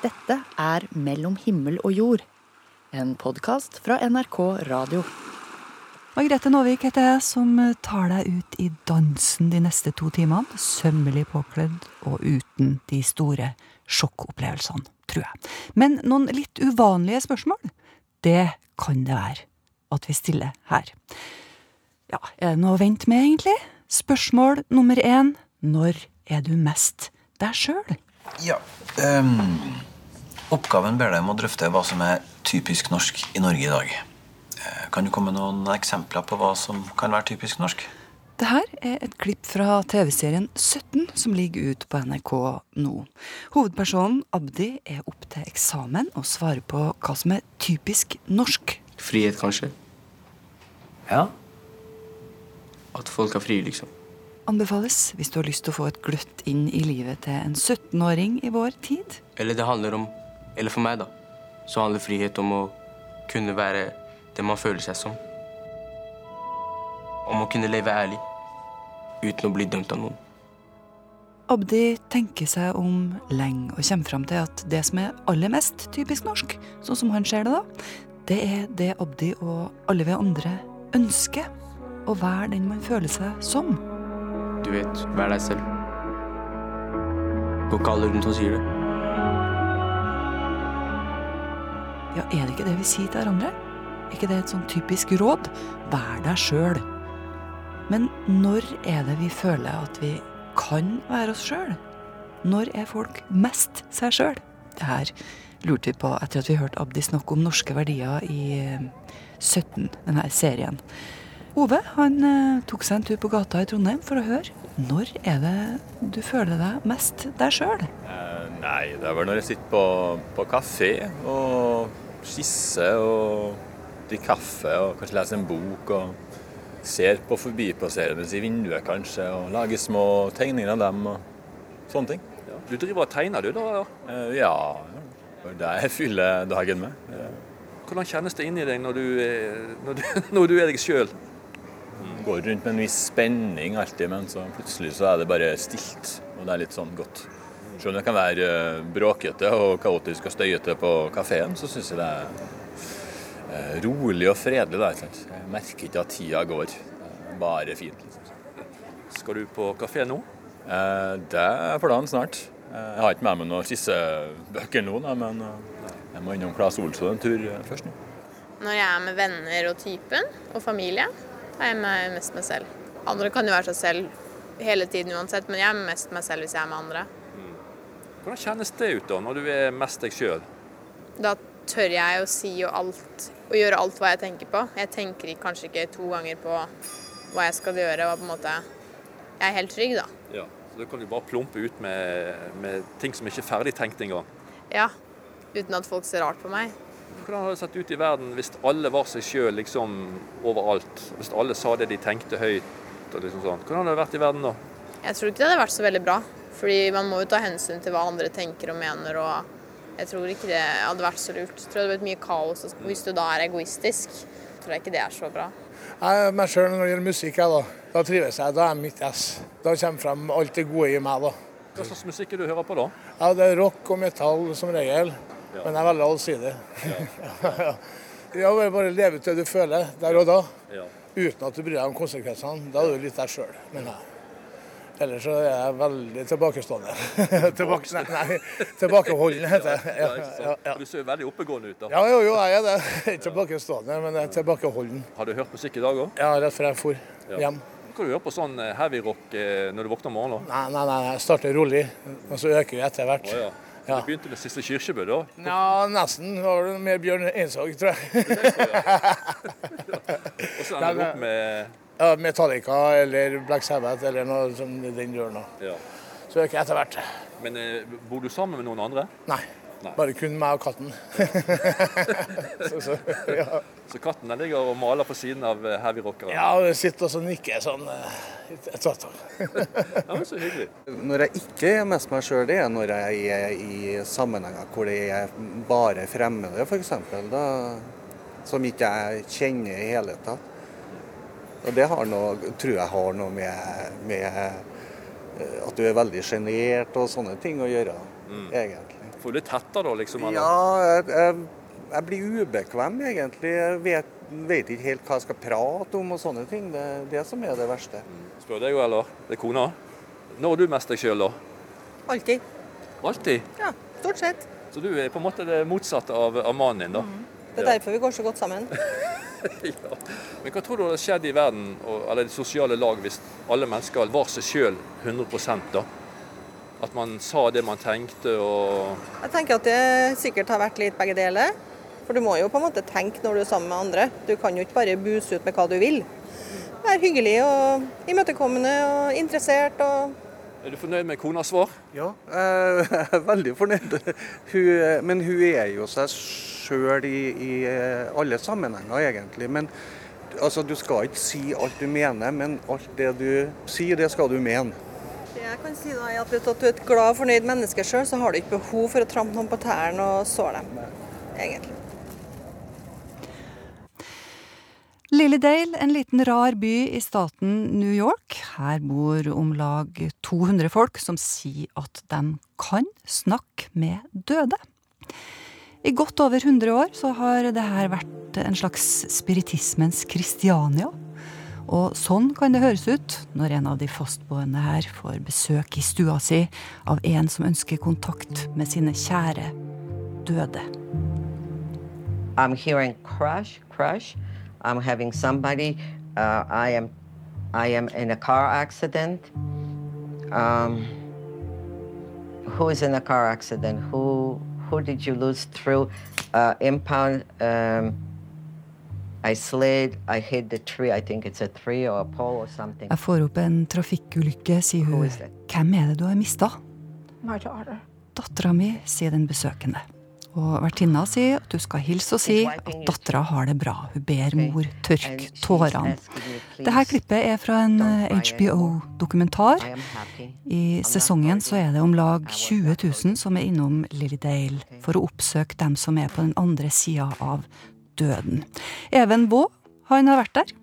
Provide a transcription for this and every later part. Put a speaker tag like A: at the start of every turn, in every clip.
A: Dette er Mellom himmel og jord, en podkast fra NRK Radio.
B: Margrethe Nåvik heter jeg, som tar deg ut i dansen de neste to timene. Sømmelig påkledd og uten de store sjokkopplevelsene, tror jeg. Men noen litt uvanlige spørsmål, det kan det være at vi stiller her. Ja, er det noe å vente med, egentlig? Spørsmål nummer én. Når er du mest deg sjøl?
C: Ja. Um, oppgaven ber deg om å drøfte hva som er typisk norsk i Norge i dag. Eh, kan du komme med noen eksempler på hva som kan være typisk norsk?
B: Det her er et klipp fra TV-serien 17 som ligger ut på NRK nå. Hovedpersonen Abdi er opp til eksamen og svarer på hva som er typisk norsk.
D: Frihet, kanskje.
C: Ja.
D: At folk har fri, liksom.
B: Anbefales hvis du har lyst til å få et gløtt inn i livet til en 17-åring i vår tid.
D: Eller det handler om Eller for meg, da. Så handler frihet om å kunne være det man føler seg som. Om å kunne leve ærlig uten å bli dømt av noen.
B: Abdi tenker seg om lenge og kommer fram til at det som er aller mest typisk norsk, sånn som han ser det da, det er det Abdi og alle vi andre ønsker. Å være den man føler seg som.
D: Du vet, vær deg selv. Gå ikke alle rundt og sier det.
B: Ja, er det ikke det vi sier til hverandre? Er ikke det et sånn typisk råd? Vær deg sjøl. Men når er det vi føler at vi kan være oss sjøl? Når er folk mest seg sjøl? Det her lurte vi på etter at vi hørte Abdi snakke om norske verdier i eh, 17, denne serien. Ove han eh, tok seg en tur på gata i Trondheim for å høre. Når er det du føler deg mest deg sjøl?
E: Eh, nei, det er vel når jeg sitter på, på kafé og skisser og drikker kaffe og kanskje leser en bok og ser på forbipasserende i vinduet kanskje og lager små tegninger av dem og sånne ting.
F: Du driver og tegner du, da?
E: Eh, ja, det er jeg fyller dagen med.
F: Hvordan kjennes det inni deg når du er, når du, når du er deg sjøl?
E: Går rundt med en viss spenning alltid, men så plutselig så er det bare stilt. Og det er litt sånn godt. Selv om det kan være eh, bråkete og kaotisk og støyete på kafeen, så syns jeg det er eh, rolig og fredelig. Da. Jeg merker ikke at tida går. Bare fint. Liksom.
F: Skal du på kafé nå?
E: Eh, Det er planen snart. Jeg har ikke med meg noen skissebøker nå, da, men jeg må innom Claes Olsson en tur først nå.
G: Når jeg er med venner og typen, og familie, er jeg meg mest meg selv. Andre kan jo være seg selv hele tiden uansett, men jeg er mest meg selv hvis jeg er med andre.
F: Hvordan kjennes det ut da, når du er mest deg sjøl?
G: Da tør jeg å si jo alt, og gjøre alt hva jeg tenker på. Jeg tenker kanskje ikke to ganger på hva jeg skal gjøre, og på en måte Jeg er helt trygg, da.
F: Ja. Så da kan du bare plumpe ut med, med ting som ikke er ferdig tenkt engang.
G: Ja. Uten at folk ser rart på meg.
F: Hvordan hadde det sett ut i verden hvis alle var seg sjøl liksom overalt? Hvis alle sa det de tenkte høyt og liksom sånn. Hvordan hadde det vært i verden da?
G: Jeg tror ikke det hadde vært så veldig bra. Fordi man må jo ta hensyn til hva andre tenker og mener. og Jeg tror ikke det hadde vært så lurt. Jeg tror det hadde blitt mye kaos. og Hvis du da er egoistisk, tror jeg ikke det er så bra.
H: Jeg er meg sjøl når det gjelder musikk. Jeg, da. da trives jeg. Da er jeg mitt ess. Da kommer frem alt det gode i meg. da.
F: Hva slags musikk er det du hører på da?
H: Ja, Det er rock og metall som regel, men jeg er veldig allsidig. Ja. ja, bare- leve ut det du føler der og da,
F: Ja.
H: uten at du bryr deg om konsekvensene. Da er du litt deg sjøl, mener jeg. Ellers så er jeg veldig tilbakestående. Tilbake, nei, nei, tilbakeholden, heter det.
F: Ja,
H: Ja, ja, ja.
F: Du ser jo veldig oppegående ut da.
H: ja, jo, jo, jeg er det. Ikke tilbakestående, men jeg er tilbakeholden.
F: Har du hørt musikk i dag òg?
H: Ja, rett før jeg for hjem.
F: Kan du høre på sånn eh, heavy rock eh, når du våkner om morgenen?
H: Nei, nei, nei, jeg starter rolig, og så øker vi etter hvert.
F: Å, ja.
H: det
F: Du begynte med Siste Kyrkjebø da?
H: Ja, nesten. Det var mer Bjørn Einsvåg, tror jeg.
F: Og så ender du opp med
H: Ja, Metallica eller Black Sabbath eller noe som den gjør nå.
F: ja.
H: Så etter hvert.
F: Men eh, bor du sammen med noen andre?
H: Nei.
F: Nei.
H: Bare kun meg og katten. så, så, ja.
F: Så katten den ligger og maler på siden av eh, heavy rockere?
H: ja, og sitter og så nikker sånn eh, et hvert tatt.
F: Ja, men så hyggelig.
I: Når jeg ikke er mest meg sjøl, det er når jeg er i sammenhenger hvor det er bare fremmede, f.eks. Som ikke jeg kjenner i hele tatt. Og det har noe, tror jeg har noe med, med eh, at du er veldig sjenert og sånne ting å gjøre, egentlig.
F: Får du litt hetta da, liksom? eller?
I: Ja, jeg, jeg, jeg blir ubekvem egentlig. Jeg vet, vet ikke helt hva jeg skal prate om og sånne ting. Det er det som er det verste.
F: Spør deg jo, eller? Det er kona. Når du mest deg sjøl, da?
J: Alltid.
F: Alltid?
J: Ja, stort sett.
F: Så du er på en måte det motsatte av, av mannen din, da?
J: Det er derfor vi går så godt sammen.
F: ja. Men hva tror du hadde skjedd i verden, og, eller det sosiale lag, hvis alle mennesker var seg sjøl 100% da? At man sa det man tenkte og
J: Jeg tenker at det sikkert har vært litt begge deler. For du må jo på en måte tenke når du er sammen med andre. Du kan jo ikke bare buse ut med hva du vil. Være hyggelig og imøtekommende og interessert og
F: Er du fornøyd med konas svar?
I: Ja, jeg er veldig fornøyd. Hun, men hun er jo seg sjøl i, i alle sammenhenger, egentlig. Men altså, du skal ikke si alt du mener, men alt det du sier, det skal du mene.
J: Det jeg kan si da er at Hvis du er et glad og fornøyd menneske sjøl, så har du ikke behov for å trampe noen på tærne og såre dem. Egentlig.
B: Lillydale, en liten rar by i staten New York. Her bor om lag 200 folk som sier at de kan snakke med døde. I godt over 100 år så har dette vært en slags spiritismens Kristiania. Og sånn kan det høres ut når en av de fastboende her får besøk i stua si av en som ønsker kontakt med sine kjære døde.
K: I'm hearing crash, crash. I'm having somebody. Uh, I I am in a car accident. Um, who is in a car accident? Who, who did you lose through uh, impound? Um,
B: Jeg får opp en trafikkulykke, sier hun. Hvem er det du har mista? Dattera mi, sier den besøkende. Og vertinna sier at du skal hilse og si at dattera har det bra. Hun ber mor tørke tårene. Dette klippet er fra en HBO-dokumentar. I sesongen så er det om lag 20 000 som er innom Lillydale for å oppsøke dem som er på den andre sida av døden. Even Vaa, han har vært der.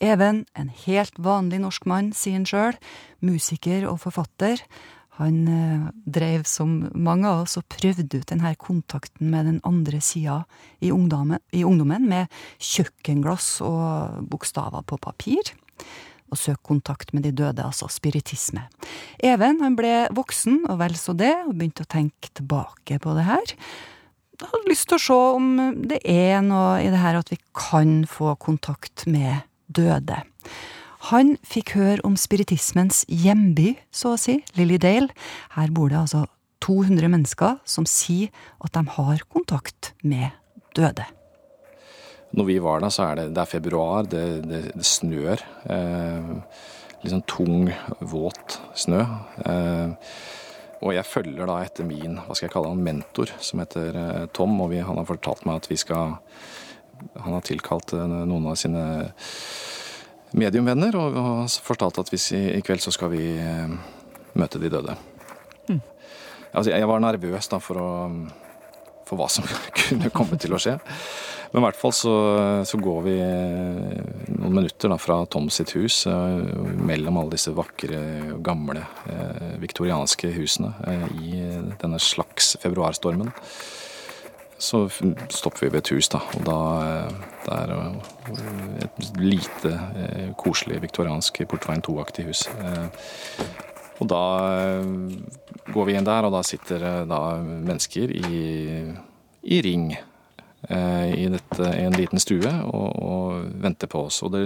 B: Even, en helt vanlig norsk mann, sier han sjøl. Musiker og forfatter. Han dreiv drev som mange av oss og prøvde ut denne kontakten med den andre sida i i ungdommen, med kjøkkenglass og bokstaver på papir. Og søke kontakt med de døde, altså spiritisme. Even han ble voksen, og vel så det, og begynte å tenke tilbake på det her. Jeg hadde lyst til å se om det er noe i det her at vi kan få kontakt med døde. Han fikk høre om spiritismens hjemby, så å si, Lillydale. Her bor det altså 200 mennesker som sier at de har kontakt med døde.
L: Når vi var der, så er det, det er februar, det, det, det snør. Eh, sånn tung, våt snø. Eh, og jeg følger da etter min hva skal jeg kalle han, mentor, som heter eh, Tom. Og vi, han har fortalt meg at vi skal Han har tilkalt eh, noen av sine mediumvenner og, og fortalt at hvis i, i kveld så skal vi eh, møte de døde.
B: Mm.
L: Altså, jeg var nervøs da for, å, for hva som kunne komme til å skje. Men i hvert fall så, så går vi noen minutter da fra Tom sitt hus, eh, mellom alle disse vakre, gamle eh, viktorianske husene eh, i denne slags februarstormen. Så stopper vi ved et hus, da. Og da det er et lite, eh, koselig viktoriansk Portveien 2-aktig hus. Eh, og da eh, går vi inn der, og da sitter eh, da mennesker i, i ring eh, i, dette, i, en liten stue og, og, venter på oss. Og det,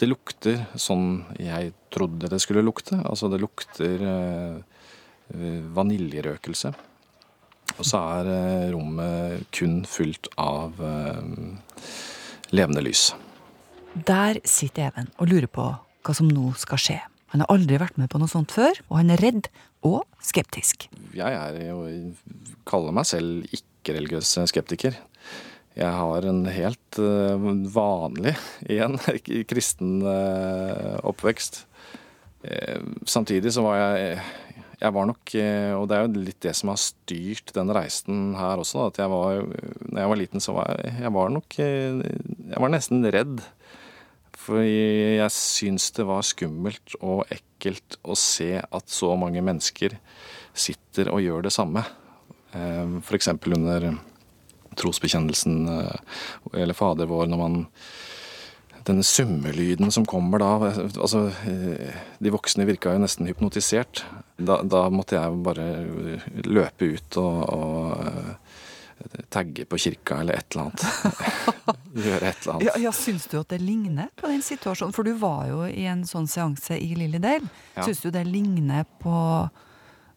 L: det, lukter sånn jeg trodde det skulle lukte. Altså det lukter eh, vaniljerøkelse. Og så er eh, rommet kun fullt av eh, levende lys.
B: Der sitter Even og lurer på hva som nå skal skje. Han har aldri vært med på noe sånt før, og han er redd og skeptisk.
L: Jeg er jo, kaller meg selv ikke-religiøs skeptiker. Jeg har en helt uh, vanlig, igjen, kristen uh, oppvekst. Uh, samtidig så var jeg jeg var nok, og det er jo litt det som har styrt den reisen her også, at jeg var, når jeg var liten, så var jeg, jeg var nok Jeg var nesten redd. For jeg syns det var skummelt og ekkelt å se at så mange mennesker sitter og gjør det samme. Eh, F.eks. under trosbekjennelsen eh, eller Fader vår, når man denne summelyden som kommer da altså, eh, De voksne virka jo nesten hypnotisert. Da, da måtte jeg bare løpe ut og, og eh, tagge på kirka eller et eller annet. Gjøre et eller annet.
B: Ja, ja, Syns du at det ligner på den situasjonen? For du var jo i en sånn seanse i Lillydale.
L: Ja.
B: Syns du det ligner på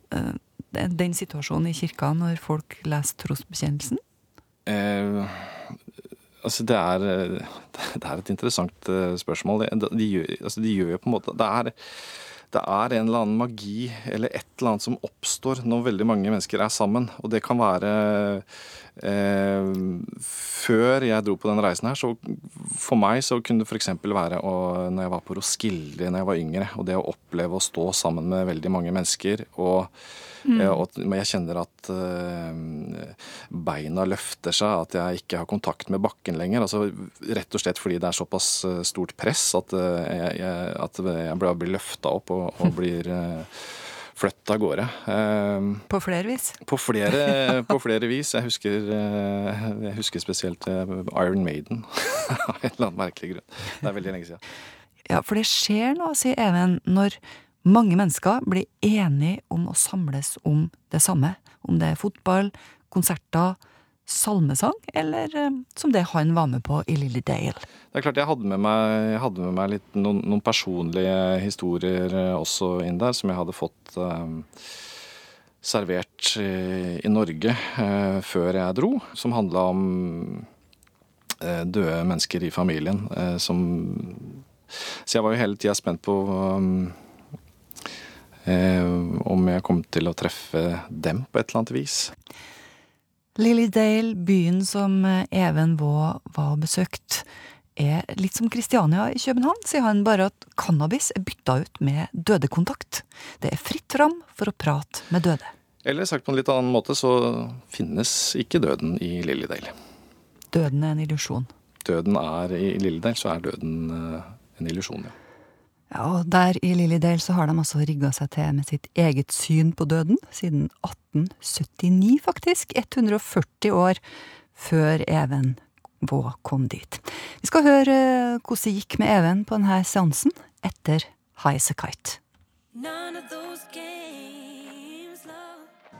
B: den, den situasjonen i kirka når folk leser trosbekjennelsen?
L: Eh, altså det er, eh, det er et interessant eh, spørsmål. De, de, altså de gjør jo på en måte det er, det er en eller annen magi eller et eller annet som oppstår når veldig mange mennesker er sammen. Og det kan være eh, Før jeg dro på den reisen her, så for meg så kunne det f.eks. være å, når jeg var på Roskilde når jeg var yngre, og det å oppleve å stå sammen med veldig mange mennesker og
M: Mm.
L: Eh, og jeg kjenner at eh, beina løfter seg, at jeg ikke har kontakt med bakken lenger. Altså, rett og slett fordi det er såpass eh, stort press at jeg, jeg, at jeg blir, løfta opp og, og blir flytta av gårde.
B: På flere vis?
L: på flere, på flere vis. Jeg husker, jeg husker spesielt Iron Maiden. Av en eller annen merkelig grunn. Det er veldig lenge siden.
B: Ja, for det skjer noe, sier Even, når mange mennesker blir enige om å samles om det samme. Om det er fotball, konserter, salmesang, eller eh, som det han var med på i Lillydale.
L: Det er klart Jeg hadde med meg, hadde med meg litt, noen, noen personlige historier eh, også inn der, som jeg hadde fått eh, servert i, i Norge eh, før jeg dro. Som handla om eh, døde mennesker i familien. eh, som Så jeg var jo hele tida spent på um, om jeg kom til å treffe dem på et eller annet vis.
B: Lillydale, byen som eh, Even Vaa var besøkt, er litt som Kristiania i København, sier han, bare at cannabis er bytta ut med dødekontakt. Det er fritt fram for å prate med døde.
L: Eller sagt på en litt annen måte, så finnes ikke døden i Lillydale.
B: Døden er en illusjon.
L: Døden er I Lillydale så er døden eh, en illusjon, ja.
B: Ja, og der i Lillydale så har de altså rigga seg til med sitt eget syn på døden, siden 1879 faktisk, 140 år før Even Vaa kom dit. Vi skal høre eh, hvordan det gikk med Even på denne seansen etter High as a Kite.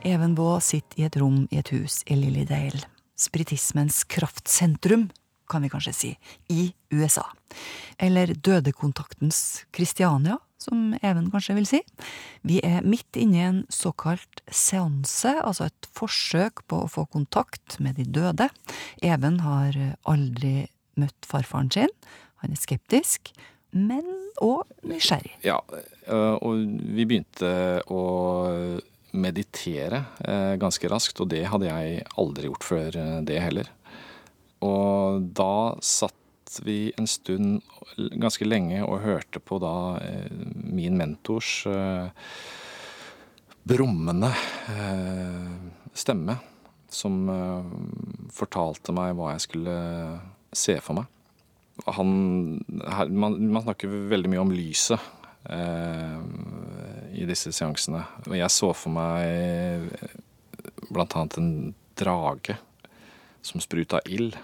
B: Even Vaa sitter i et rom i et hus i Lillydale, spiritismens kraftsentrum, kan vi kanskje si, i USA. Eller dødekontaktens Kristiania, som Even kanskje vil si. Vi er midt inne i en såkalt seanse, altså et forsøk på å få kontakt med de døde. Even har aldri møtt farfaren sin. Han er skeptisk, men òg nysgjerrig.
L: Ja, øh, og vi begynte å meditere eh, ganske raskt, og det hadde jeg aldri gjort før eh, det heller. Og da satt vi en stund, ganske lenge, og hørte på da eh, min mentors eh, brummende eh, stemme, som fortalte meg hva jeg skulle se for meg. Han, man, man snakker veldig mye om lyset i disse seansene. Og jeg så for meg blant annet en drage som spruta ild.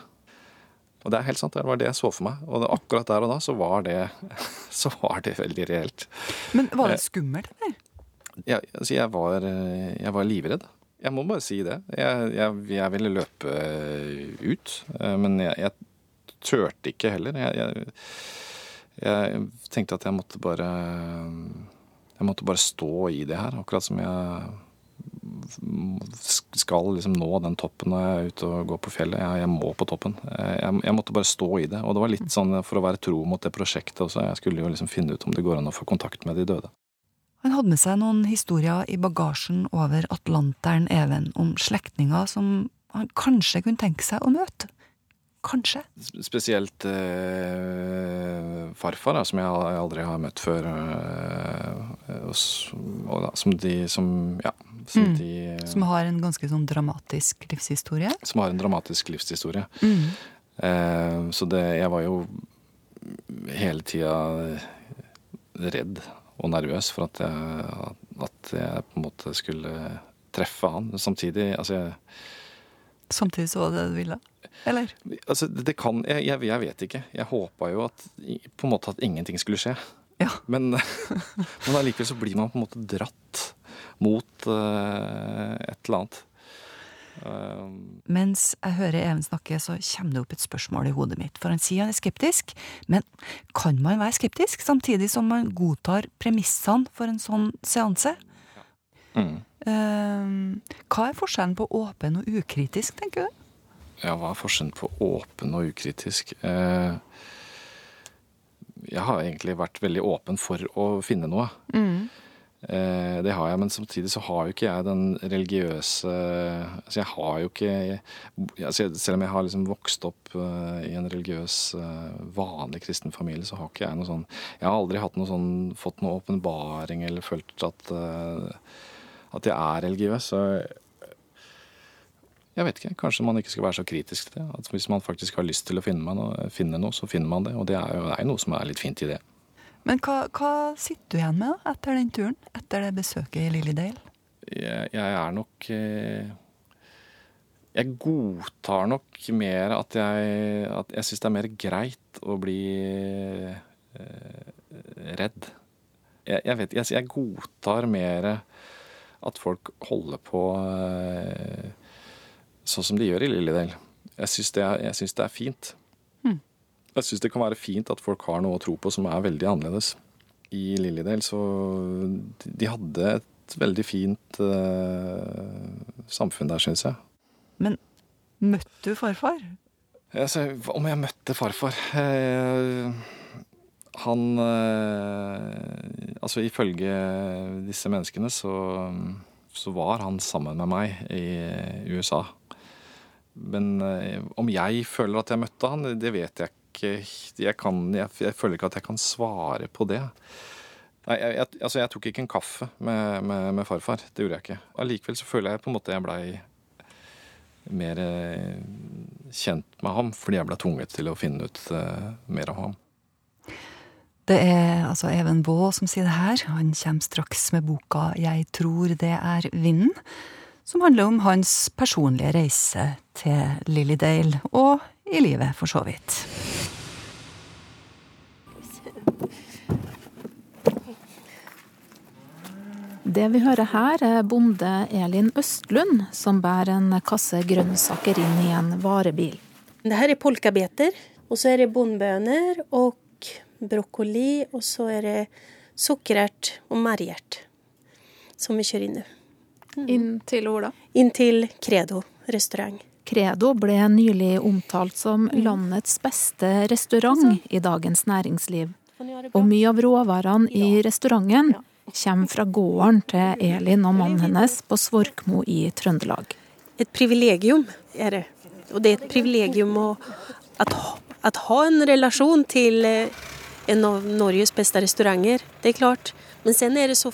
L: Og det er helt sant, det var det jeg så for meg. Og akkurat der og da så var det, så var det veldig reelt.
B: Men var det
L: Eh,
B: skummelt, eller?
L: Jeg, altså jeg, var, eh, jeg var livredd. Jeg må bare si det. Jeg, jeg, jeg ville løpe eh, ut, men jeg, jeg turte ikke heller. Jeg, jeg, jeg tenkte at jeg måtte bare Jeg måtte bare stå i det her, akkurat som jeg skal liksom nå den toppen når jeg er ute og går på fjellet. Jeg, jeg må på toppen. Jeg, jeg måtte bare stå i det. Og det var litt sånn for å være tro mot det prosjektet også. Jeg skulle jo liksom finne ut om det går an å få kontakt med de døde.
B: Han hadde med seg noen historier i bagasjen over Atlanteren Even om slektninger som han kanskje kunne tenke seg å møte. Kanskje.
L: Spesielt eh, farfar, da, som jeg aldri har møtt før. Eh, og, og da, som de som Ja. Som,
B: Mm.
L: de,
B: Som har en ganske sånn dramatisk livshistorie.
L: som har en dramatisk livshistorie.
B: Mm.
L: Eh, så det Jeg var jo hele tida redd og nervøs for at jeg, at jeg på en måte skulle treffe han. Samtidig altså, jeg,
B: Samtidig så var det det du ville? Eller?
L: altså det kan jeg, jeg, vet ikke. Jeg håpa jo at på en måte at ingenting skulle skje. Men, men allikevel så blir man på en måte dratt mot uh, et eller annet. Eh,
B: Mens jeg hører Even snakke, så kommer det opp et spørsmål i hodet mitt. For han sier han er skeptisk, men kan man være skeptisk samtidig som man godtar premissene for en sånn seanse?
L: mm.
B: Uh, hva er forskjellen på åpen og ukritisk, tenker du?
L: Ja, hva er forskjellen på åpen og ukritisk? Uh, jeg har egentlig vært veldig åpen for å finne noe. Eh, det har jeg, men samtidig så har jo ikke jeg den religiøse Altså jeg har jo ikke altså Selv om jeg har liksom vokst opp eh, i en religiøs, eh, vanlig kristen familie, så har ikke jeg noe sånn Jeg har aldri noe sånn, fått noe åpenbaring eller følt at, eh, at jeg er religiøs. Så jeg vet ikke, kanskje man ikke skal være så kritisk til det. At hvis man faktisk har lyst til å finne, noe, finne noe, så finner man det. Og det er jo det er noe som er litt fint i det.
B: Men hva, hva sitter du igjen med da, etter den turen? Etter det besøket i Lillydale?
L: Jeg, jeg er nok eh, Jeg godtar nok mer at jeg At jeg syns det er mer greit å bli eh, redd. Jeg, jeg vet jeg, jeg godtar mer at folk holder på eh, sånn som de gjør i Lillydale. Jeg syns det, det er fint. Jeg syns det kan være fint at folk har noe å tro på som er veldig annerledes. I Lillydale så de- De hadde et veldig fint uh, samfunn der, syns jeg.
B: Men møtte du farfar?
L: Altså, om jeg møtte farfar eh, Han eh, Altså, ifølge disse menneskene så, så var han sammen med meg i USA. Men om jeg føler at jeg møtte han, det vet jeg ikke. Jeg, kan, jeg, jeg føler ikke at jeg kan svare på det. Nei, jeg, altså jeg tok ikke en kaffe med, med, med farfar. Det gjorde jeg ikke. Allikevel så føler jeg på en måte jeg blei mer eh, kjent med ham fordi jeg ble tvunget til å finne ut eh, mer om ham.
B: Det er altså Even Baa som sier det her. Han kommer straks med boka Jeg tror det er vinden, som handler om hans personlige reise til Lillydale, og i livet, for så vidt.
M: Det vi hører her, er bonde Elin Østlund som bærer en kasse grønnsaker inn i en varebil.
N: Det her er polkabeter og så er det bondbönor og brokkoli, og så er det sukkerert og margärt som vi kjører inn nå. Mm.
M: Inn til hvor da?
N: Inn til Credo restaurang.
M: Credo ble nylig omtalt som landets beste restaurant i Dagens Næringsliv. Og mye av råvarene i restauranten kommer fra gården til Elin og mannen hennes på Svorkmo i Trøndelag.
N: Et privilegium er det. Og det er et privilegium å at ha, ha en relasjon till eh, en av Norges beste restauranger. Det er klart. Men sen er det så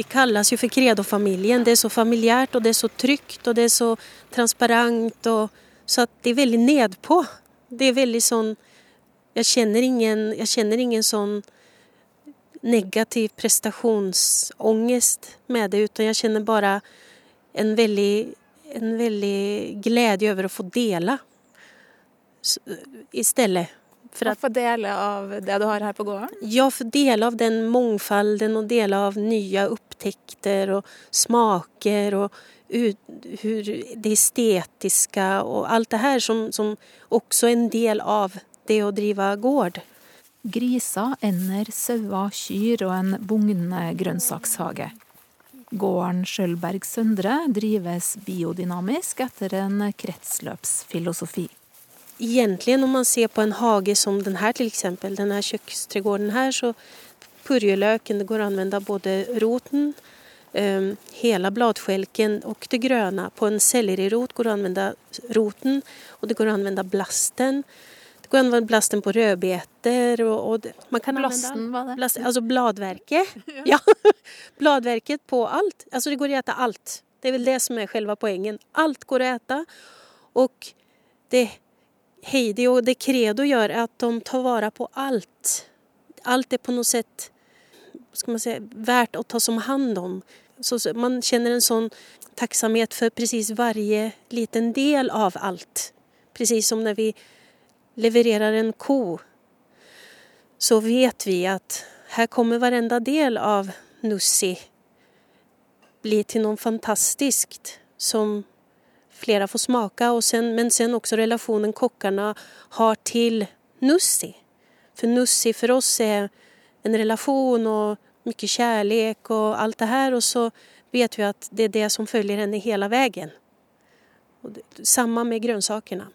N: vi kalles jo for Credo-familien. Det er så familiært, og det er så tryggt og det er så transparent. Og, så att det er veldig nedpå. Det er veldig sånn Jeg kjenner ingen, jeg kjenner ingen sånn negativ prestationsångest med det utan jeg kjenner bare en veldig, en veldig glede over å få dela i stedet. For att
M: få dele av det du har her på gården?
N: Ja, få dela av den mångfalden og dela av nya upptäckter og smaker og det estetiske og alt det her som, som også er en del av det å drive gård.
M: Griser, ender, sauer, kyr og en bugnende grønnsakshage. Gården Skjølberg Søndre drives biodynamisk etter en kretsløpsfilosofi.
N: Egentlig når man ser på en hage som den här till her, den här så purjolöken, går att använda både roten, hele hela bladskälken och det gröna. På en sellerirot går det att använda roten och det går att använda blasten. Det går att använda blasten på rödbetor och, och man kan
M: Blasten,
N: använda
M: vad är det?
N: Alltså bladverket. ja. Bladverket på allt. Alltså det går att äta allt. Det är väl det som är själva poängen. Allt går att äta och det Heidi och det Credo gör är att de tar vara på allt. Allt är på något sätt ska man säga, värt att ta som hand om. Så man känner en sån tacksamhet för precis varje liten del av allt. Precis som när vi levererar en ko så vet vi att här kommer varenda del av Nussi bli till något fantastiskt som flera får smaka och sen, men sen också relationen kockarna har till Nussi. För Nussi för oss är en relasjon og mye kjærlighet og alt det her. Og så vet vi at det er det som følger henne hele veien. Samme med grønnsakene.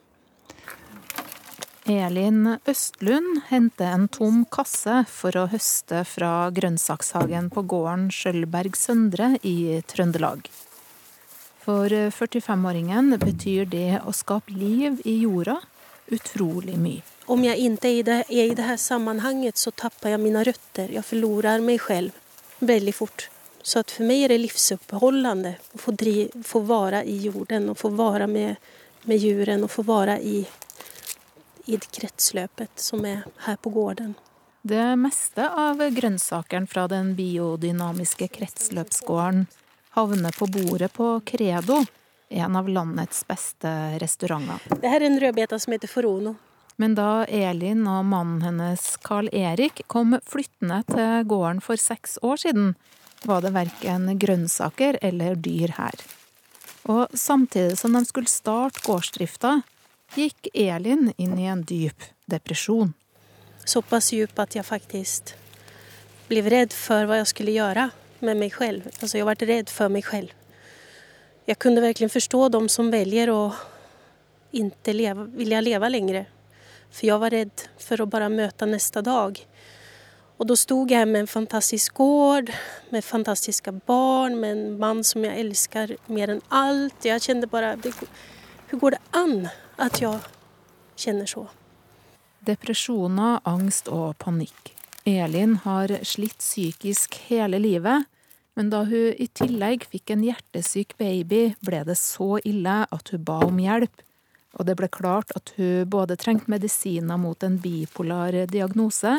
M: Elin Østlund henter en tom kasse for å høste fra grønnsakshagen på gården Skjølberg Søndre i Trøndelag. For 45-åringen betyr det å skape liv i jorda utrolig mye.
N: Om jeg ikke er i, det, er i det her sammenhenget, så tapper jeg mine røtter. Jeg forlorer meg selv veldig fort. Så for meg er är det livsoppholdende å få, dri, få være i jorden og få være med, med djuren og få være i, i kretsløpet som er her på gården.
M: Det meste av grønnsakene fra den biodynamiske kretsløpsgården havner på bordet på Credo, en av landets beste restauranter.
N: Det her er en rødbeta som heter Forono.
M: Men da Elin og mannen hennes Carl Erik kom flyttende til gården for seks år siden, var det verken grønnsaker eller dyr her. Og samtidig som de skulle starte gårdsdrifta, gikk Elin inn i en dyp depresjon.
N: Såpass dyp at jeg faktisk ble redd for hva jeg skulle gjøre med meg selv. Altså, jeg ble redd for meg selv. Jeg kunne virkelig forstå de som velger å ikke leve, vilja leve lenger. For jeg var redd for å bare møte neste dag. Og da sto jeg med en fantastisk gård, med fantastiske barn, med en mann som jeg elsker mer enn alt. Jeg kjente bare Hvordan går det an at jeg kjenner så?
M: Depresjoner, angst og panikk. Elin har slitt psykisk hele livet, men da hun i tillegg fikk en hjertesyk baby, ble det så ille at hun ba om hjelp. Og det ble klart at hun både trengte medisiner mot en bipolar diagnose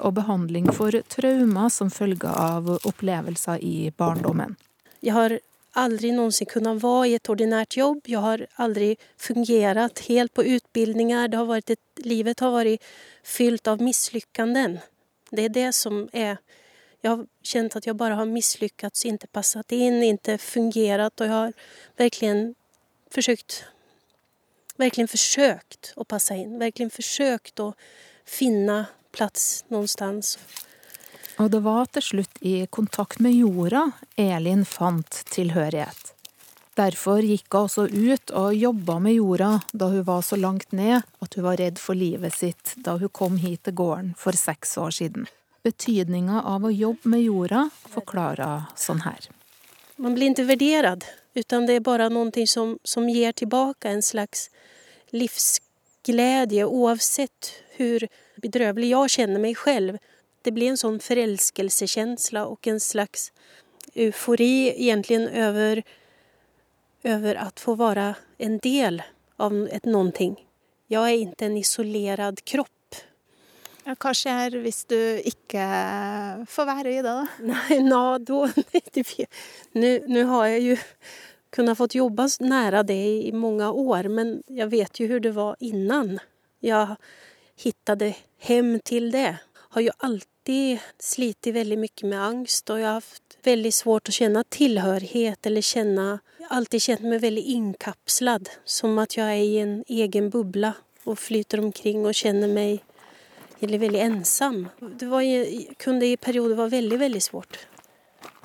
M: og behandling for traumer som følge av opplevelser i barndommen.
N: Jeg har aldri noensinne kunnet være i et ordinært jobb. Jeg har aldri fungert helt på et, livet har vært fylt av mislykkanden. Det er det som er Jeg har kjent at jeg bare har mislykkats, ikke passet inn, ikke fungert. Og jeg har virkelig forsøkt Virkelig forsøkt å passe inn. Virkelig forsøkt å finne plass någonstans.
M: Og det var til slutt i kontakt med jorda Elin fant tilhørighet. Derfor gikk hun også ut og jobba med jorda da hun var så langt ned at hun var redd for livet sitt da hun kom hit til gården for seks år siden. Betydninga av å jobbe med jorda forklarer sånn her.
N: Man blir ikke vurdert, utan det er bare noe som, som gir tilbake en slags livsglede, uansett hvor bedrøvelig jeg kjenner meg selv. Det blir en sånn forelskelsesfølelse og en slags eufori egentlig over, over å få være en del av et noe. Jeg er ikke en isolert kropp.
M: Ja, hva skjer hvis du ikke får være i det, da?
N: Nei, nå, nu, nu har jeg jo kunnet fått jobbe nære det i mange år, men jeg vet jo hvordan det var innan. Jeg fant hjem til det. Har jo alltid slitt veldig mye med angst og jeg har hatt veldig svårt å kjenne tilhørighet eller kjenne alltid kjent meg veldig innkapslet, som at jeg er i en egen bubbla og flyter omkring og kjenner mig eller väldigt ensam. Det var, kunde i perioder vara väldigt, väldigt svårt.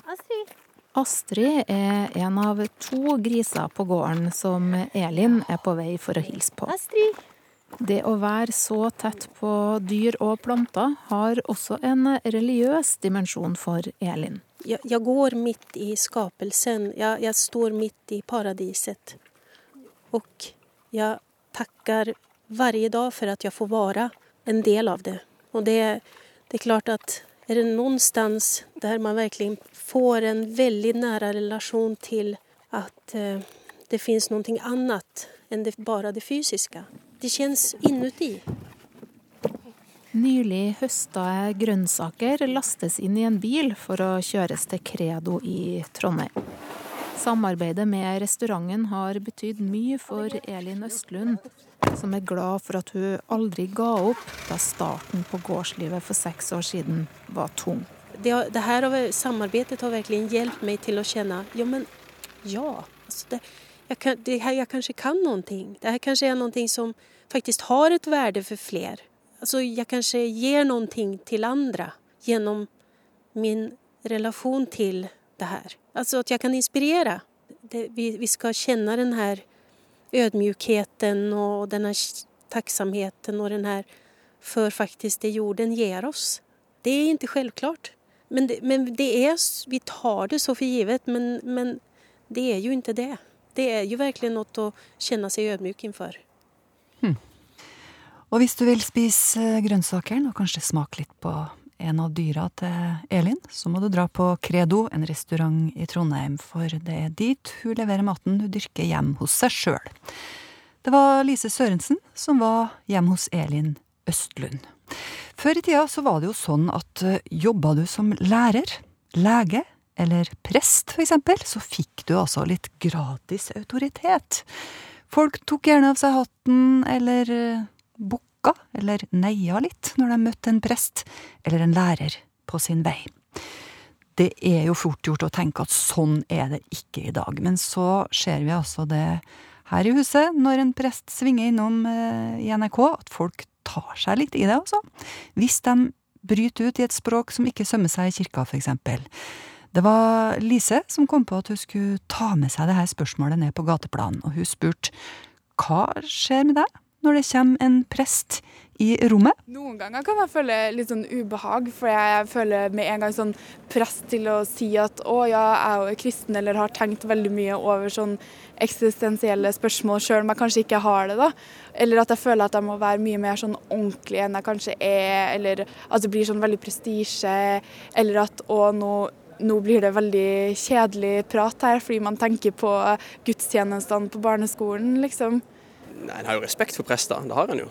M: Astrid. Astrid er en av to griser på gården som Elin er på vei for å hilse på.
N: Astrid.
M: Det å være så tett på dyr og planter har også en religiøs dimensjon for Elin.
N: Jeg, jeg går midt i skapelsen. Jeg, jeg, står midt i paradiset. Og jeg takker hver dag for at jeg får være en del av det. Og det, det er klart at er det sted der man virkelig får en veldig nær relasjon til at uh, det fins noe annet enn det, bare det fysiske, det kjennes inuti.
M: Nylig høsta grønnsaker lastes inn i en bil for å kjøres til Credo i Trondheim. Samarbeidet med restauranten har betydd mye for Elin Østlund, som er glad for at hun aldri ga opp da starten på gårdslivet for seks år siden var tung.
N: Det, det her har, samarbetet har virkelig hjulpet meg til å kjenne ja men ja, Altså det, jeg kan, det her, jeg kanskje kan noe. Det her kanskje er noe som faktisk har et värde for flere. Alltså jeg kanskje gir noe til andre gjennom min relasjon til det her. Altså at jeg kan inspirere. Det, vi, vi skal kjenne den här ödmjukheten och den här tacksamheten och den här för faktiskt det jorden ger oss. Det är inte självklart. Men det, men det är, vi tar det så för givet, men, men det är ju inte det. Det är ju verkligen något att känna sig ödmjuk inför.
B: Og hvis du vil spise grønnsakeren, og kanskje smake litt på en av dyra til Elin, så må du dra på Credo, en restaurant i Trondheim, for det er dit hun leverer maten hun dyrker hjem hos seg sjøl. Det var Lise Sørensen som var hjemme hos Elin Østlund. Før i tida så var det jo sånn at eh, jobba du som lærer, lege eller prest for eksempel, så fikk du altså litt gratis autoritet. Folk tok gjerne av seg hatten eller eh, bukka eller neia litt når de møtte en prest eller en lærer på sin vei. Det er jo fort gjort å tenke at sånn er det ikke i dag, men så ser vi altså det her i huset når en prest svinger innom eh, i NRK, at folk tar seg litt i det, altså. Hvis de bryter ut i et språk som ikke sømmer seg i kirka, for eksempel. Det var Lise som kom på at hun skulle ta med seg det her spørsmålet ned på gateplanen, og hun spurte hva skjer med deg når det kommer en prest i rommet?
O: Noen ganger kan jeg føle litt sånn ubehag, for jeg føler med en gang sånn press til å si at å ja, jeg er kristen, eller har tenkt veldig mye over sånn eksistensielle spørsmål sjøl om jeg kanskje ikke har det, da. Eller at jeg føler at jeg må være mye mer sånn ordentlig enn jeg kanskje er, eller at det blir sånn veldig prestisje, eller at å nå nå blir det veldig kjedelig prat her, fordi man tenker på gudstjenestene på barneskolen, liksom.
P: En har jo respekt for prester, det har en jo.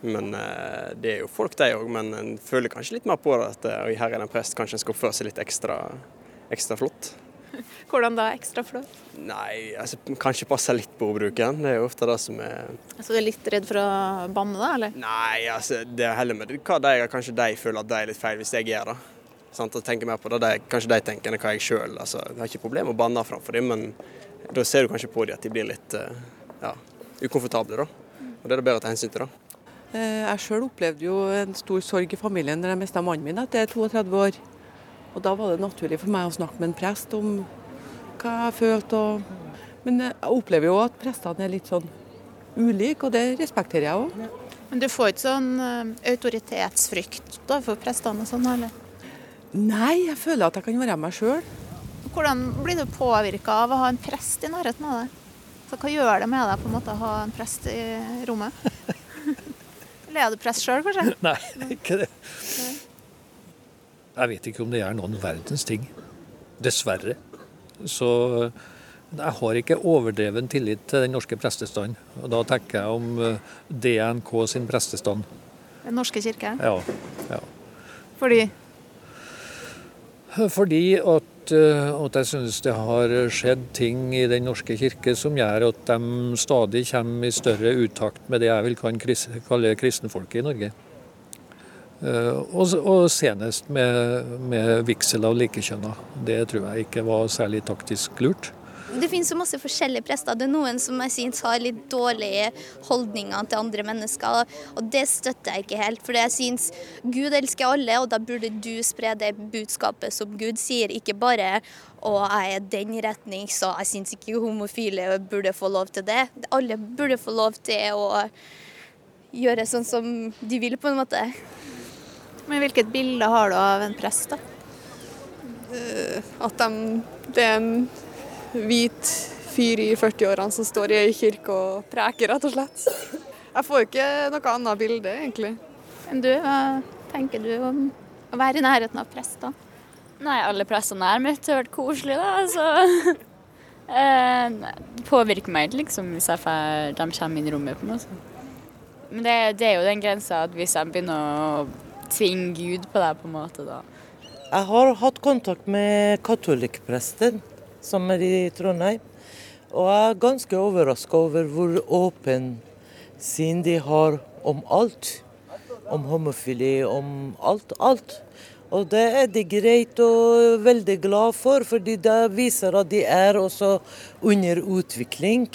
P: Men eh, det er jo folk, de òg. Men en føler kanskje litt mer på det at eh, oi, her er det en prest, kanskje en skal oppføre seg litt ekstra, ekstra flott.
O: Hvordan da? Ekstra flott?
P: Nei, altså kanskje passe litt på ordbruken. Det er jo ofte det som er
O: Så du er litt redd for å banne, da, eller?
P: Nei, altså det er heller med hva de, kanskje de føler at det er litt feil hvis jeg gjør det. Sånn, Og tenker mer på det de, kanskje de tenker enn hva jeg sjøl. Altså, jeg har ikke problemer med å banne framfor dem, men da ser du kanskje på dem at de blir litt eh, ja, ukomfortable, da. Og det er det bedre å ta hensyn til, da.
Q: Eh, Jeg sjøl opplevde jo en stor sorg i familien når jeg mista mannen min etter 32 år. Og da var det naturlig for meg å snakke med en prest om hva jeg følte. Og... Men jeg opplever jo at prestene er litt sånn ulike, og det respekterer jeg òg.
O: Men du får ikke sånn eh, autoritetsfrykt da, for prestene og sånn, eller?
Q: Nei, jeg føler at jeg kan være meg sjøl.
O: Hvordan blir du påvirka av å ha en prest i nærheten av deg? Så hva gjør det med deg på en måte å ha en prest i rommet? Eller er du prest sjøl, kanskje?
R: Nei, ikke det. Jeg vet ikke om det er noen verdens ting. Dessverre. Så jeg har ikke overdreven tillit til den norske prestestand. Og da tenker jeg om eh, DNK sin prestestand.
O: Den norske kirke?
R: Ja. ja.
O: Fordi
R: Fordi at, eh, at jeg synes det har skjedd ting i Den norske kirke som gjør at de stadig kommer i større utakt med det jeg vil kris- kalle kristenfolket i Norge. Eh, Og, og senest med, med vigsel av likekjønna. Det tror jeg ikke var særlig taktisk lurt.
S: Det finnes jo masse forskjellige prester. Det er noen som jeg synes har litt dårlige holdninger til andre mennesker, og det støtter jeg ikke helt. For jeg synes Gud elsker alle, og da burde du spre det budskapet som Gud sier, ikke bare å jeg er den retning, så jeg synes ikke homofile burde få lov til det. Alle burde få lov til å gjøre sånn som de vil, på en måte.
O: Men hvilket bilde har du av en prest, da?
T: At de, det er en hvit fyr i 40-årene som står i ei kirke og preker, rett og slett. Jeg får ikke noe annet bilde, egentlig.
O: Men du, hva tenker du om å være i nærheten av prester?
U: Nei, alle prestene jeg har møtt, har vært koselige, da. Så eh, det påvirker meg ikke liksom, hvis jeg får, de kommer inn i rommet. på noe Så. Men det, det er jo den grensa at hvis jeg begynner å tvinge Gud på deg, på en måte, da
V: Jeg har hatt kontakt med katolikkpresten som er i Trondheim. Og jeg er ganske overraska over hvor åpen sinn de har om alt. Om homofili, om alt. Alt. Og det er de greit og veldig glad for, fordi det viser at de er også under utvikling.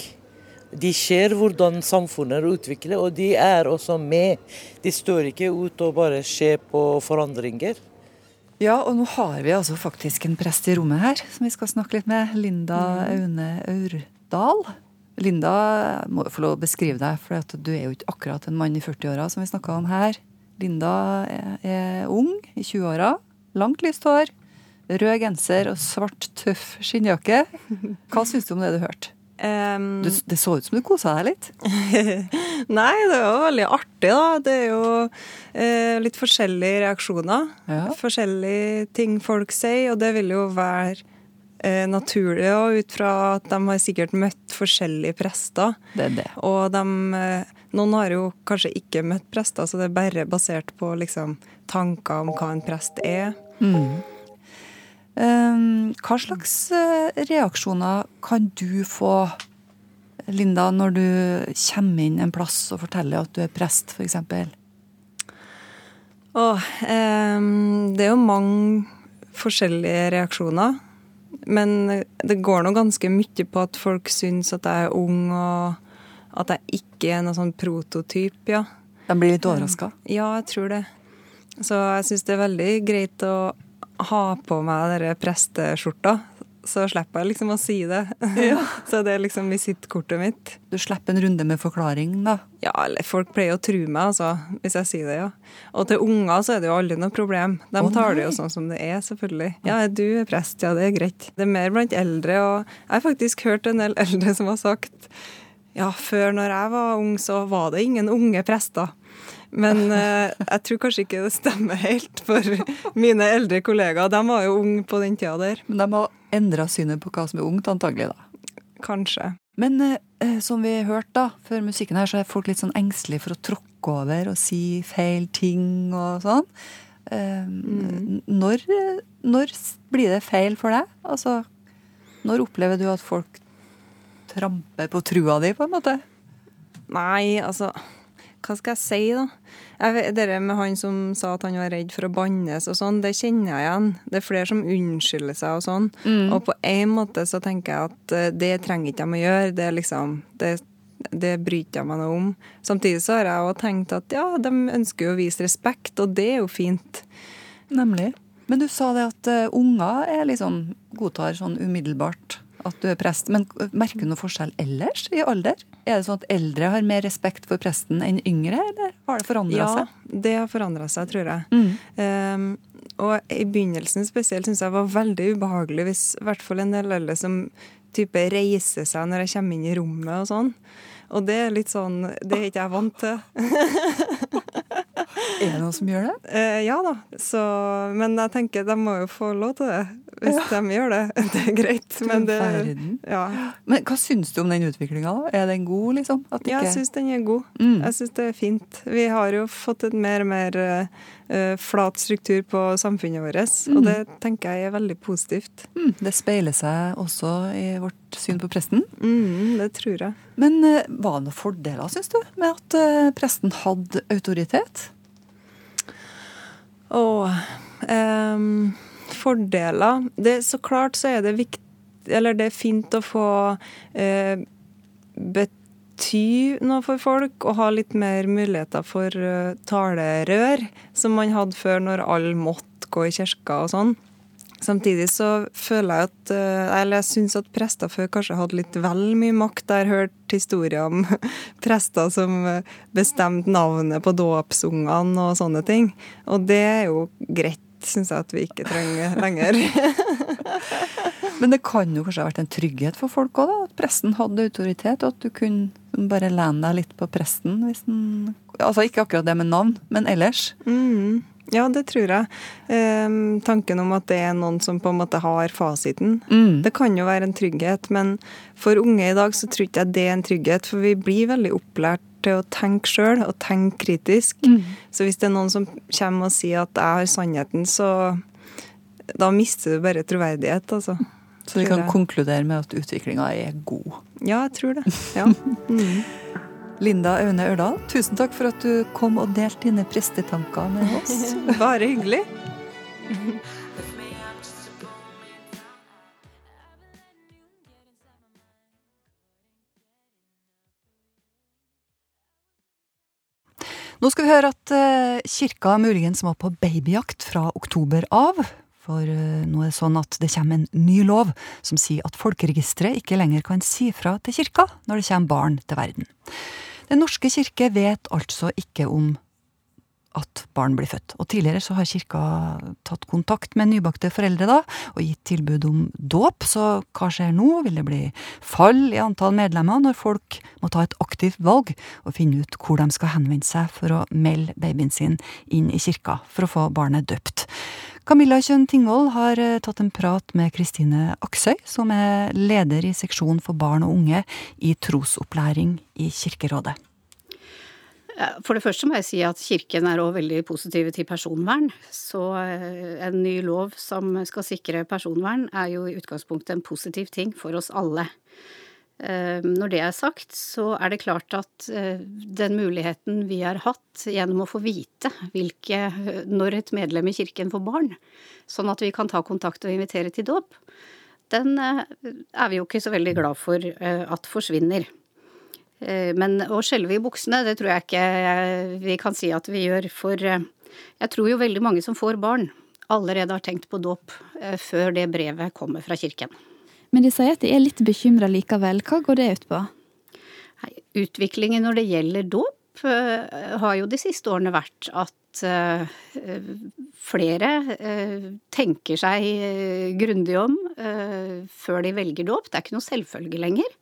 V: De ser hvordan samfunnet utvikler, og de er også med. De står ikke ut og bare ser på forandringer.
B: Ja, og nå har vi altså faktisk en prest i rommet her, som vi skal snakke litt med. Linda Aune Aurdal. Linda, jeg må få lov å beskrive deg, for at du er jo ikke akkurat en mann i 40-åra som vi snakka om her. Linda er, er ung, i 20-åra. Langt, lyst hår. Rød genser og svart, tøff skinnjakke. Hva syns du om det du hørte? Du, det så ut som du kosa deg litt.
W: Nei, det jo veldig artig, da. Det er jo eh, litt forskjellige reaksjoner. Forskjellige ting folk sier, og det vil jo være eh, naturlig og ut fra at de har sikkert møtt forskjellige prester.
B: Det er det.
W: Og de, eh, noen har jo kanskje ikke møtt prester, så det er bare basert på liksom, tanker om hva en prest er.
B: Mm. Um, hva slags eh, reaksjoner kan du få, Linda, når du kommer inn en plass og forteller at du er prest, f.eks.?
W: Åh, eh, det er jo mange forskjellige reaksjoner. Men det går nå ganske mye på at folk syns at jeg er ung, og at jeg ikke er noen sånn prototyp, ja.
B: De blir litt overraska?
W: Ja, jeg tror det. Så jeg syns det er veldig greit å ha på meg den presteskjorta. Så slipper jeg liksom å si det. så det er liksom visittkortet mitt.
B: Du slipper en runde med forklaring, da?
W: Ja, eller folk pleier å true meg, altså, hvis jeg sier det, ja. Og til unger så er det jo aldri noe problem. De
B: oh,
W: tar det jo sånn som det er, selvfølgelig. Ja, du er prest, ja, det er greit. Det er mer blant eldre, og jeg har faktisk hørt en del eldre som har sagt ja, før når jeg var ung, så var det ingen unge prester. Men eh, jeg tror kanskje ikke det stemmer helt for mine eldre kollegaer. De var jo unge på den tida der.
B: Men de har endra synet på hva som er ungt, antagelig, da.
W: Kanskje.
B: Men eh, som vi hørte da, før musikken her, så er folk litt sånn engstelige for å tråkke over og si feil ting og sånn. Eh, når, når blir det feil for deg? Altså, når opplever du at folk tramper på trua di, på en måte?
W: Nei, altså Hva skal jeg si, da? Jeg det med han som sa at han var redd for å bannes og sånn, det kjenner jeg igjen. Det er flere som unnskylder seg og sånn.
B: Mm.
W: Og på en måte så tenker jeg at eh, det trenger ikke de å gjøre. Det er liksom det, det bryter jeg meg noe om. Samtidig så har jeg òg tenkt at ja, de ønsker jo å vise respekt, og det er jo fint.
B: Nemlig. Men du sa det at uh, unger er liksom godtar sånn umiddelbart at du er prest. Men merker du noe forskjell ellers i alder? Er det sånn at eldre har mer respekt for presten enn yngre, eller har det forandra
W: ja,
B: seg?
W: det har forandra seg, tror jeg.
B: Mm.
W: Um, og i begynnelsen spesielt syns jeg var veldig ubehagelig hvis i hvert fall en del eldre som type reiser seg når jeg kommer inn i rommet og sånn. Og det er litt sånn Det er ikke jeg vant til.
B: er det noen som gjør det?
W: Eh, ja da. Så, men jeg tenker de må jo få lov til det. Hvis de gjør det. Det er greit. Men det, ja.
B: Men hva syns du om den utviklinga, da? Er den god, liksom? At
W: Ja, jeg syns den er god.
B: Mm.
W: Jeg syns det er fint. Vi har jo fått et mer og mer uh, flat struktur på samfunnet vårt, og
B: Mm.
W: det tenker jeg er veldig positivt.
B: Mm, det speiler seg også i vårt syn på presten.
W: Mm, det tror jeg.
B: Men uh, var det noen fordeler, syns du, med at uh, presten hadde autoritet?
W: Og ehm, fordeler det, Så klart så er det viktig Eller det er fint å få eh, bety noe for folk og ha litt mer muligheter for eh, talerør, som man hadde før når alle måtte gå i kirka og sånn. Samtidig så føler jeg at eh, Eller jeg syns at prester før kanskje hadde litt vel mye makt. Jeg har hørt historier om prester som eh, bestemte navnet på dåpsungene og sånne ting. Og det er jo greit, syns jeg at vi ikke trenger lenger.
B: Men det kan jo kanskje ha vært en trygghet for folk òg, at presten hadde autoritet, og at du kunne bare lene deg litt på presten hvis den Altså ikke akkurat det med navn, men ellers.
W: Mm. Ja, det tror jeg. Ehm, tanken om at det er noen som på en måte har fasiten. Det kan jo være en trygghet, men for unge i dag så tror ikke jeg det er en trygghet, for vi blir veldig opplært til å tenke sjøl, og tenke kritisk.
M: Mm.
W: Så hvis det er noen som kommer og sier at jeg har sannheten, så da mister du bare troverdighet, altså.
B: Så vi kan konkludere med at utviklinga er god.
W: Ja, jeg tror det. Ja. Mm.
B: Linda Aune Ørdal, tusen takk for at du kom og delte dine prestetanker med oss.
W: Bare hyggelig.
B: Nå skal vi høre at eh, kirka muligens var på babyjakt fra oktober av. For eh, nå er det sånn at det kommer en ny lov som sier at folkeregisteret ikke lenger kan si fra til kirka når det kommer barn til verden. Den norske kirke vet altså ikke om at barn blir født. Og tidligere så har kirka tatt kontakt med nybakte foreldre da, og gitt tilbud om dåp. Så hva skjer nå? Vil det bli fall i antall medlemmer når folk må ta et aktivt valg og finne ut hvor de skal henvende seg for å melde babyen sin inn i kirka for å få barnet døpt? Camilla Kjønn Tingvoll har eh, tatt en prat med Kristine Aksøy, som er leder i seksjon for barn og unge i trosopplæring i Kirkerådet.
X: For det første må jeg si at Kirken er òg veldig positive til personvern. Så eh, en ny lov som skal sikre personvern, er jo i utgangspunktet en positiv ting for oss alle. Eh, når det er sagt, så er det klart at eh, den muligheten vi har hatt gjennom å få vite hvilke, når et medlem i kirken får barn, sånn at vi kan ta kontakt og invitere til dåp, den er vi jo ikke så veldig glad for at forsvinner. Eh, men å skjelve i buksene, det tror jeg ikke vi kan si at vi gjør. For eh, jeg tror jo veldig mange som får barn, allerede har tenkt på dåp eh, før det brevet kommer fra kirken.
M: Men de sier at de er litt bekymra likevel. Hva går det ut på?
X: Utviklingen når det gjelder dåp, har jo de siste årene vært at flere tenker seg grundig om før de velger dåp. Det er ikke noe selvfølge lenger.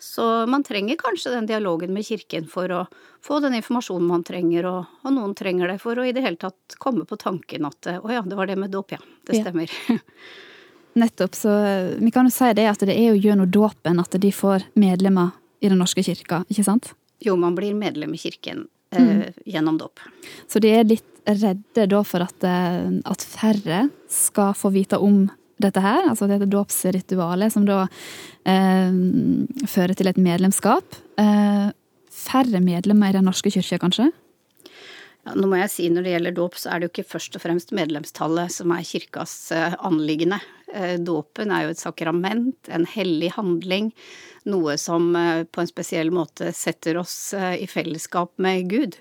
X: Så man trenger kanskje den dialogen med kirken for å få den informasjonen man trenger, og, og noen trenger det for å i det hele tatt komme på tanken at å ja, det var det med dåp, ja. Det stemmer. Ja.
M: Nettopp, så vi kan jo si det at det er jo gjennom dåpen at de får medlemmer i Den norske kirka, ikke sant?
X: Jo, man blir medlem i kirken eh, mm. gjennom dåp.
M: Så de er litt redde da for at, eh, at færre skal få vite om dette her, altså dette dåpsritualet, som da eh, fører til et medlemskap. Eh, færre medlemmer i Den norske kirke, kanskje?
X: Nå må jeg si Når det gjelder dåp, så er det jo ikke først og fremst medlemstallet som er kirkas eh, anliggende. Eh, dåpen er jo et sakrament, en hellig handling. Noe som eh, på en spesiell måte setter oss i fellesskap med Gud.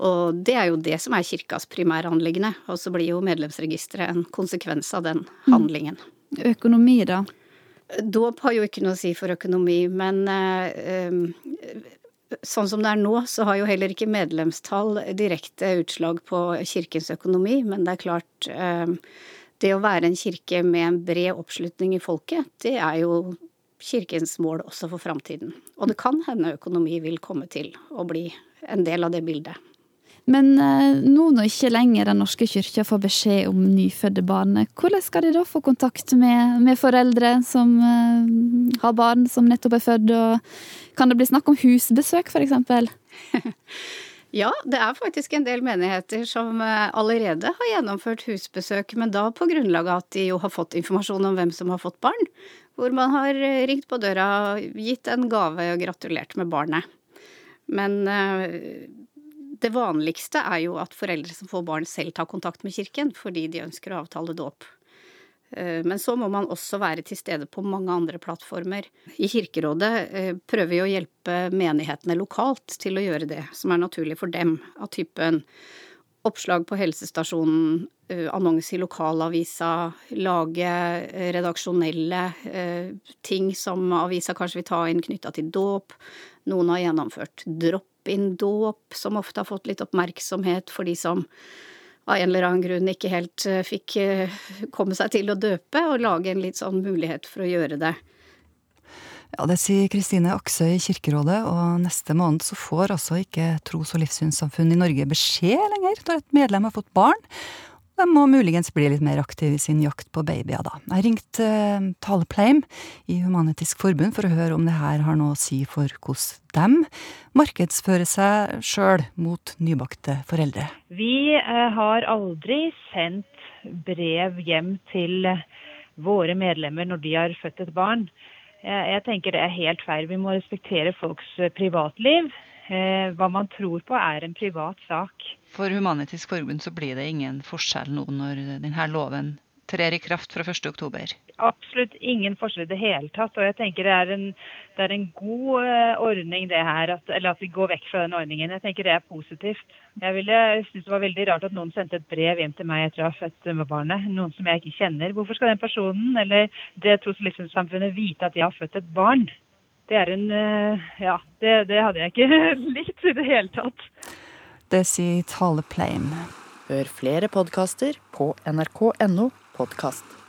X: Og det er jo det som er kirkas primæranliggende. Og så blir jo medlemsregisteret en konsekvens av den mm. handlingen.
M: Økonomi, da?
X: Dåp har jo ikke noe å si for økonomi, men eh, sånn som det er nå, så har jo heller ikke medlemstall direkte utslag på kirkens økonomi. Men det er klart, eh, det å være en kirke med en bred oppslutning i folket, det er jo kirkens mål også for framtiden. Og det kan hende økonomi vil komme til å bli en del av det bildet.
M: Men eh, nå når ikke lenger Den norske kyrkja får beskjed om nyfødte barn, hvordan skal de da få kontakt med, med foreldre som uh, har barn som nettopp er født? Og kan det bli snakk om husbesøk, f.eks.?
X: Ja, det er faktisk en del menigheter som eh, allerede har gjennomført husbesøk, men da på grunnlag av at de jo har fått informasjon om hvem som har fått barn. Hvor man har ringt på døra, gitt en gave og gratulert med barnet. Men det vanligste er jo at foreldre som får barn selv tar kontakt med kirken fordi de ønsker å avtale dåp. Eh, men så må man også være til stede på mange andre plattformer. I Kirkerådet eh, prøver vi å hjelpe menighetene lokalt til å gjøre det som er naturlig for dem, av typen oppslag på helsestasjonen, eh, annonse i lokalavisa, lage redaksjonelle ting som avisa kanskje vil ta inn knytta til dåp. Noen har gjennomført dropp drop-in-dåp, som ofte har fått litt oppmerksomhet for de som av en eller annen grunn ikke helt eh, fikk eh, komme seg til å døpe, og lage en litt sånn mulighet for å gjøre det.
B: Ja, Det sier Kristine Aksøy i Kirkerådet, og neste måned så får altså ikke tros- og livssynssamfunn i Norge beskjed lenger når et medlem har fått barn. De må muligens bli litt mer aktiv i sin jakt på babyer, da. Jeg ringte uh, Talepleim i Human-Etisk Forbund for å høre om det her har noe å si for hvordan de markedsfører seg sjøl mot nybakte foreldre.
Y: Vi uh, har aldri sendt brev hjem til våre medlemmer når de har født et barn. Jeg tenker det er helt feil. Vi må respektere folks privatliv. Eh, hva man tror på er en privat sak.
B: For Human-Etisk Forbund så blir det ingen forskjell nå når denne loven trer i kraft fra 1.10?
Y: Absolutt ingen forskjell i det hele tatt. Og jeg tenker det er en, det er en god eh, ordning det her, at, eller at vi går vekk fra den ordningen. Jeg tenker det er positivt. Jeg, ville, synes det var veldig rart at noen sendte et brev hjem til meg etter å ha født med barnet. Noen som jeg ikke kjenner. Hvorfor skal den personen eller det tros- og livssynssamfunnet vite at jeg har født et barn? Det er en eh, Ja, det, det hadde jeg ikke likt i det hele tatt.
B: Det sier Tale Pleim.
Z: Hør flere podkaster på nrk.no podkast.